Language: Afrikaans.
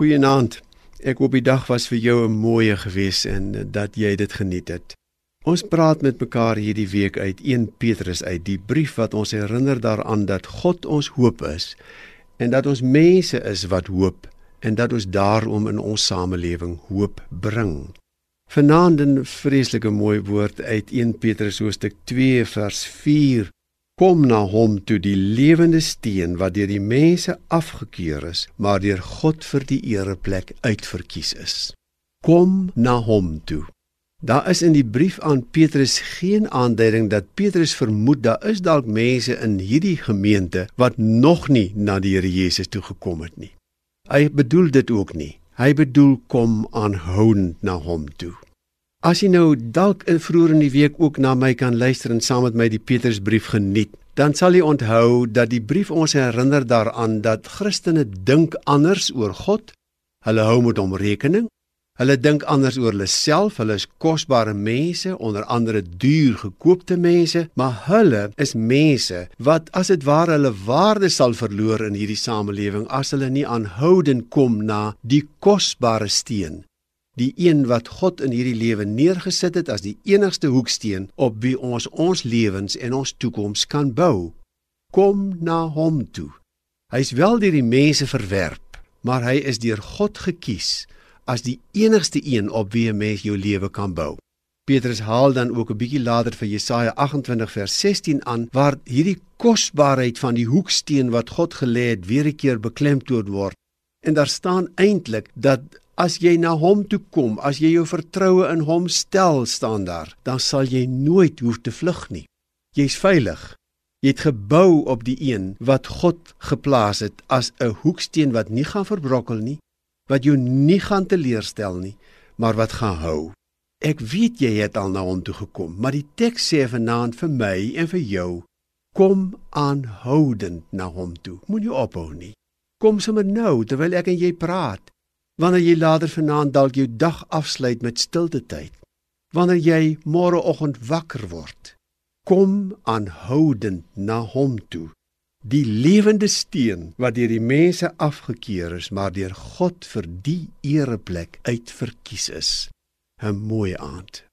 Goeienaand. Ek hoop die dag was vir jou 'n mooie gewees en dat jy dit geniet het. Ons praat met mekaar hierdie week uit 1 Petrus uit, die brief wat ons herinner daaraan dat God ons hoop is en dat ons mense is wat hoop en dat ons daarom in ons samelewing hoop bring. Vanaand 'n vreeslike mooi woord uit 1 Petrus hoofstuk 2 vers 4 Kom na hom toe die lewende steen wat deur die mense afgekeur is, maar deur God vir die ereplek uitverkies is. Kom na hom toe. Daar is in die brief aan Petrus geen aanduiding dat Petrus vermoed daar is dalk mense in hierdie gemeente wat nog nie na die Here Jesus toe gekom het nie. Hy bedoel dit ook nie. Hy bedoel kom aanhoudend na hom toe. As jy nou dalk in vroeër in die week ook na my kan luister en saam met my die Petrusbrief geniet, dan sal jy onthou dat die brief ons herinner daaraan dat Christene dink anders oor God. Hulle hou met hom rekening. Hulle dink anders oor hulle self. Hulle is kosbare mense, onder andere duur gekoopte mense, maar hulle is mense wat as dit ware hulle waarde sal verloor in hierdie samelewing as hulle nie aanhoudend kom na die kosbare steen die een wat God in hierdie lewe neergesit het as die enigste hoeksteen op wie ons ons lewens en ons toekoms kan bou. Kom na hom toe. Hy's wel deur die mense verwerp, maar hy is deur God gekies as die enigste een op wie 'n mens jou lewe kan bou. Petrus haal dan ook 'n bietjie later vir Jesaja 28 vers 16 aan waar hierdie kosbaarheid van die hoeksteen wat God gelê het weer 'n keer beklemtoon word. En daar staan eintlik dat As jy na hom toe kom, as jy jou vertroue in hom stel, staan daar, dan sal jy nooit hoef te vlug nie. Jy's veilig. Jy het gebou op die een wat God geplaas het as 'n hoeksteen wat nie gaan verbrokkel nie, wat jou nie gaan teleurstel nie, maar wat gaan hou. Ek weet jy het al na hom toe gekom, maar die teks sê vanaand vir my en vir jou, kom aanhoudend na hom toe. Moenie ophou nie. Kom sommer nou terwyl ek en jy praat wanneer jy later vanaand dalk jou dag afsluit met stilte tyd wanneer jy môreoggend wakker word kom aanhoudend na hom toe. Die lewende steen wat deur die mense afgekeur is maar deur God vir die ereplek uitverkies is. 'n mooi aand